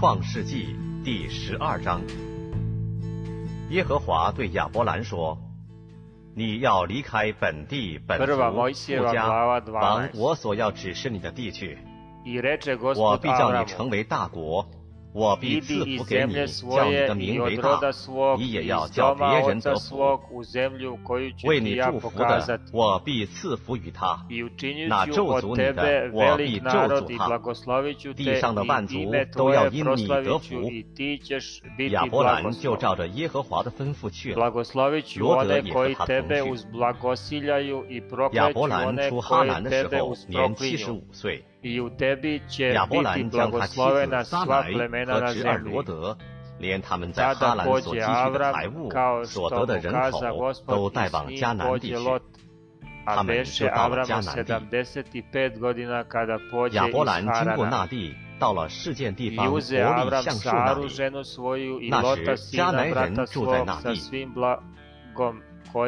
创世纪第十二章，耶和华对亚伯兰说：“你要离开本地本族父家，往我所要指示你的地去。我必叫你成为大国，我必赐福给你，叫你的名为大，你也要叫别人得福。为你祝福的，我必赐福于他；那咒诅你的，我必咒诅他。地上的万族都要因你得福。亚伯兰就照着耶和华的吩咐去了，罗德也和他同去。亚伯兰出哈兰的时候，年七十五岁。亚伯兰将他妻子撒莱和侄儿罗德，连他们在哈兰所积蓄的财物、所得的人口，都带往迦南地区。他们是到了迦南地。亚伯兰经过那地，到了事件地方伯利橡树那里。那时迦南人住在那地。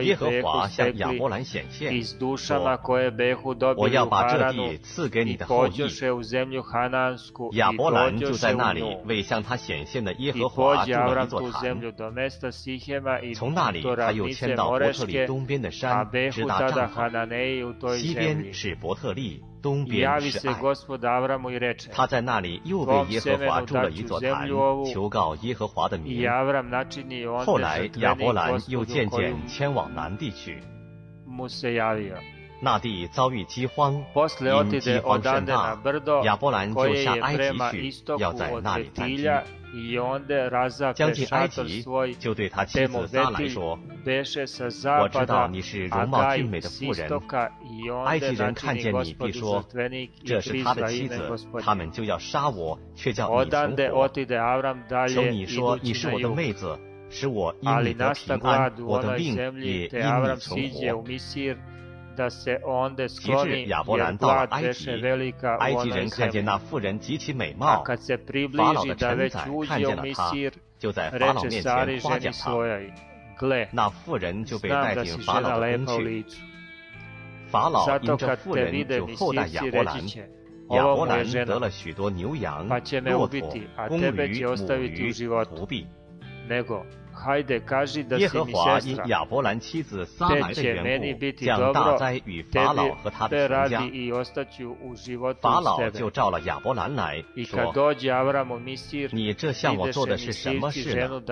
耶和华向亚伯兰显现，说：“我要把这地赐给你的后裔。”亚伯兰就在那里为向他显现的耶和华筑了一座塔。从那里，他又迁到伯特利东边的山，直达帐篷。西边是伯特利，东边是爱。他在那里又被耶和华筑了一座坛，求告耶和华的名。后来亚伯兰又渐渐迁往南地去，那地遭遇饥荒，因饥荒甚大，亚伯兰就下埃及去，要在那里安居。将近埃及，就对他妻子撒来说：“我知道你是容貌俊美的妇人。埃及人看见你，必说这是他的妻子，他们就要杀我，却叫你存活。求你说你是我的妹子，使我因你得平安，我的命也因你存活。”其实亚伯兰到埃及埃及人看见那妇人极其美貌法老的臣子看见了他就在法老面前夸奖他。那妇人就被带进法老的宫去。法老引着妇人就厚待亚伯兰亚伯兰得了许多牛羊骆驼公驴母驴徒婢仆婢。Nego, hajde kaži da si mi sestra, 亚伯兰妻子撒来的缘故降大灾与法老和他的 u životu 法老.就召了亚伯兰来说 kad：“ dođe Avram u Misir, 你这向我做的是什么事呢.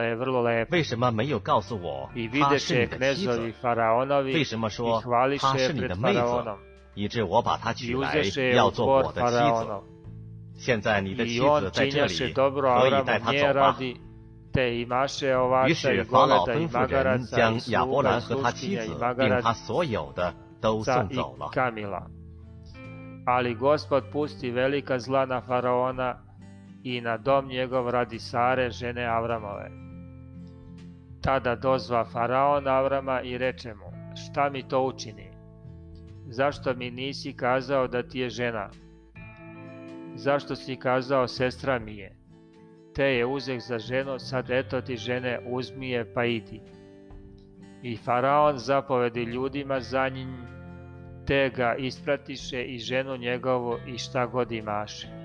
为什么没有告诉我她是你的妻子？为什么说她是你的妹子，以致我把她娶来要做我的妻子？现在你的妻子在这里，可以带她走吧。radi, te imaše 于 ovaca i 是法老 goveda i 吩咐人 magaraca 将 i 亚伯 sluga i 兰和他妻 sluškinja 子 i 并他 magaraca 所有的都送 i 走了。 kamila. Ali gospod pusti velika zla na faraona i na dom njegov radi Sare, žene Avramove. Tada dozva faraon Avrama i reče mu, šta mi to učini? Zašto mi nisi kazao da ti je žena? Zašto si kazao sestra mi je? Te je uzeh za ženu, sad eto ti žene, uzmi je pa idi. I faraon zapovedi ljudima za njim, te ga ispratiše i ženu njegovu i šta god imaše.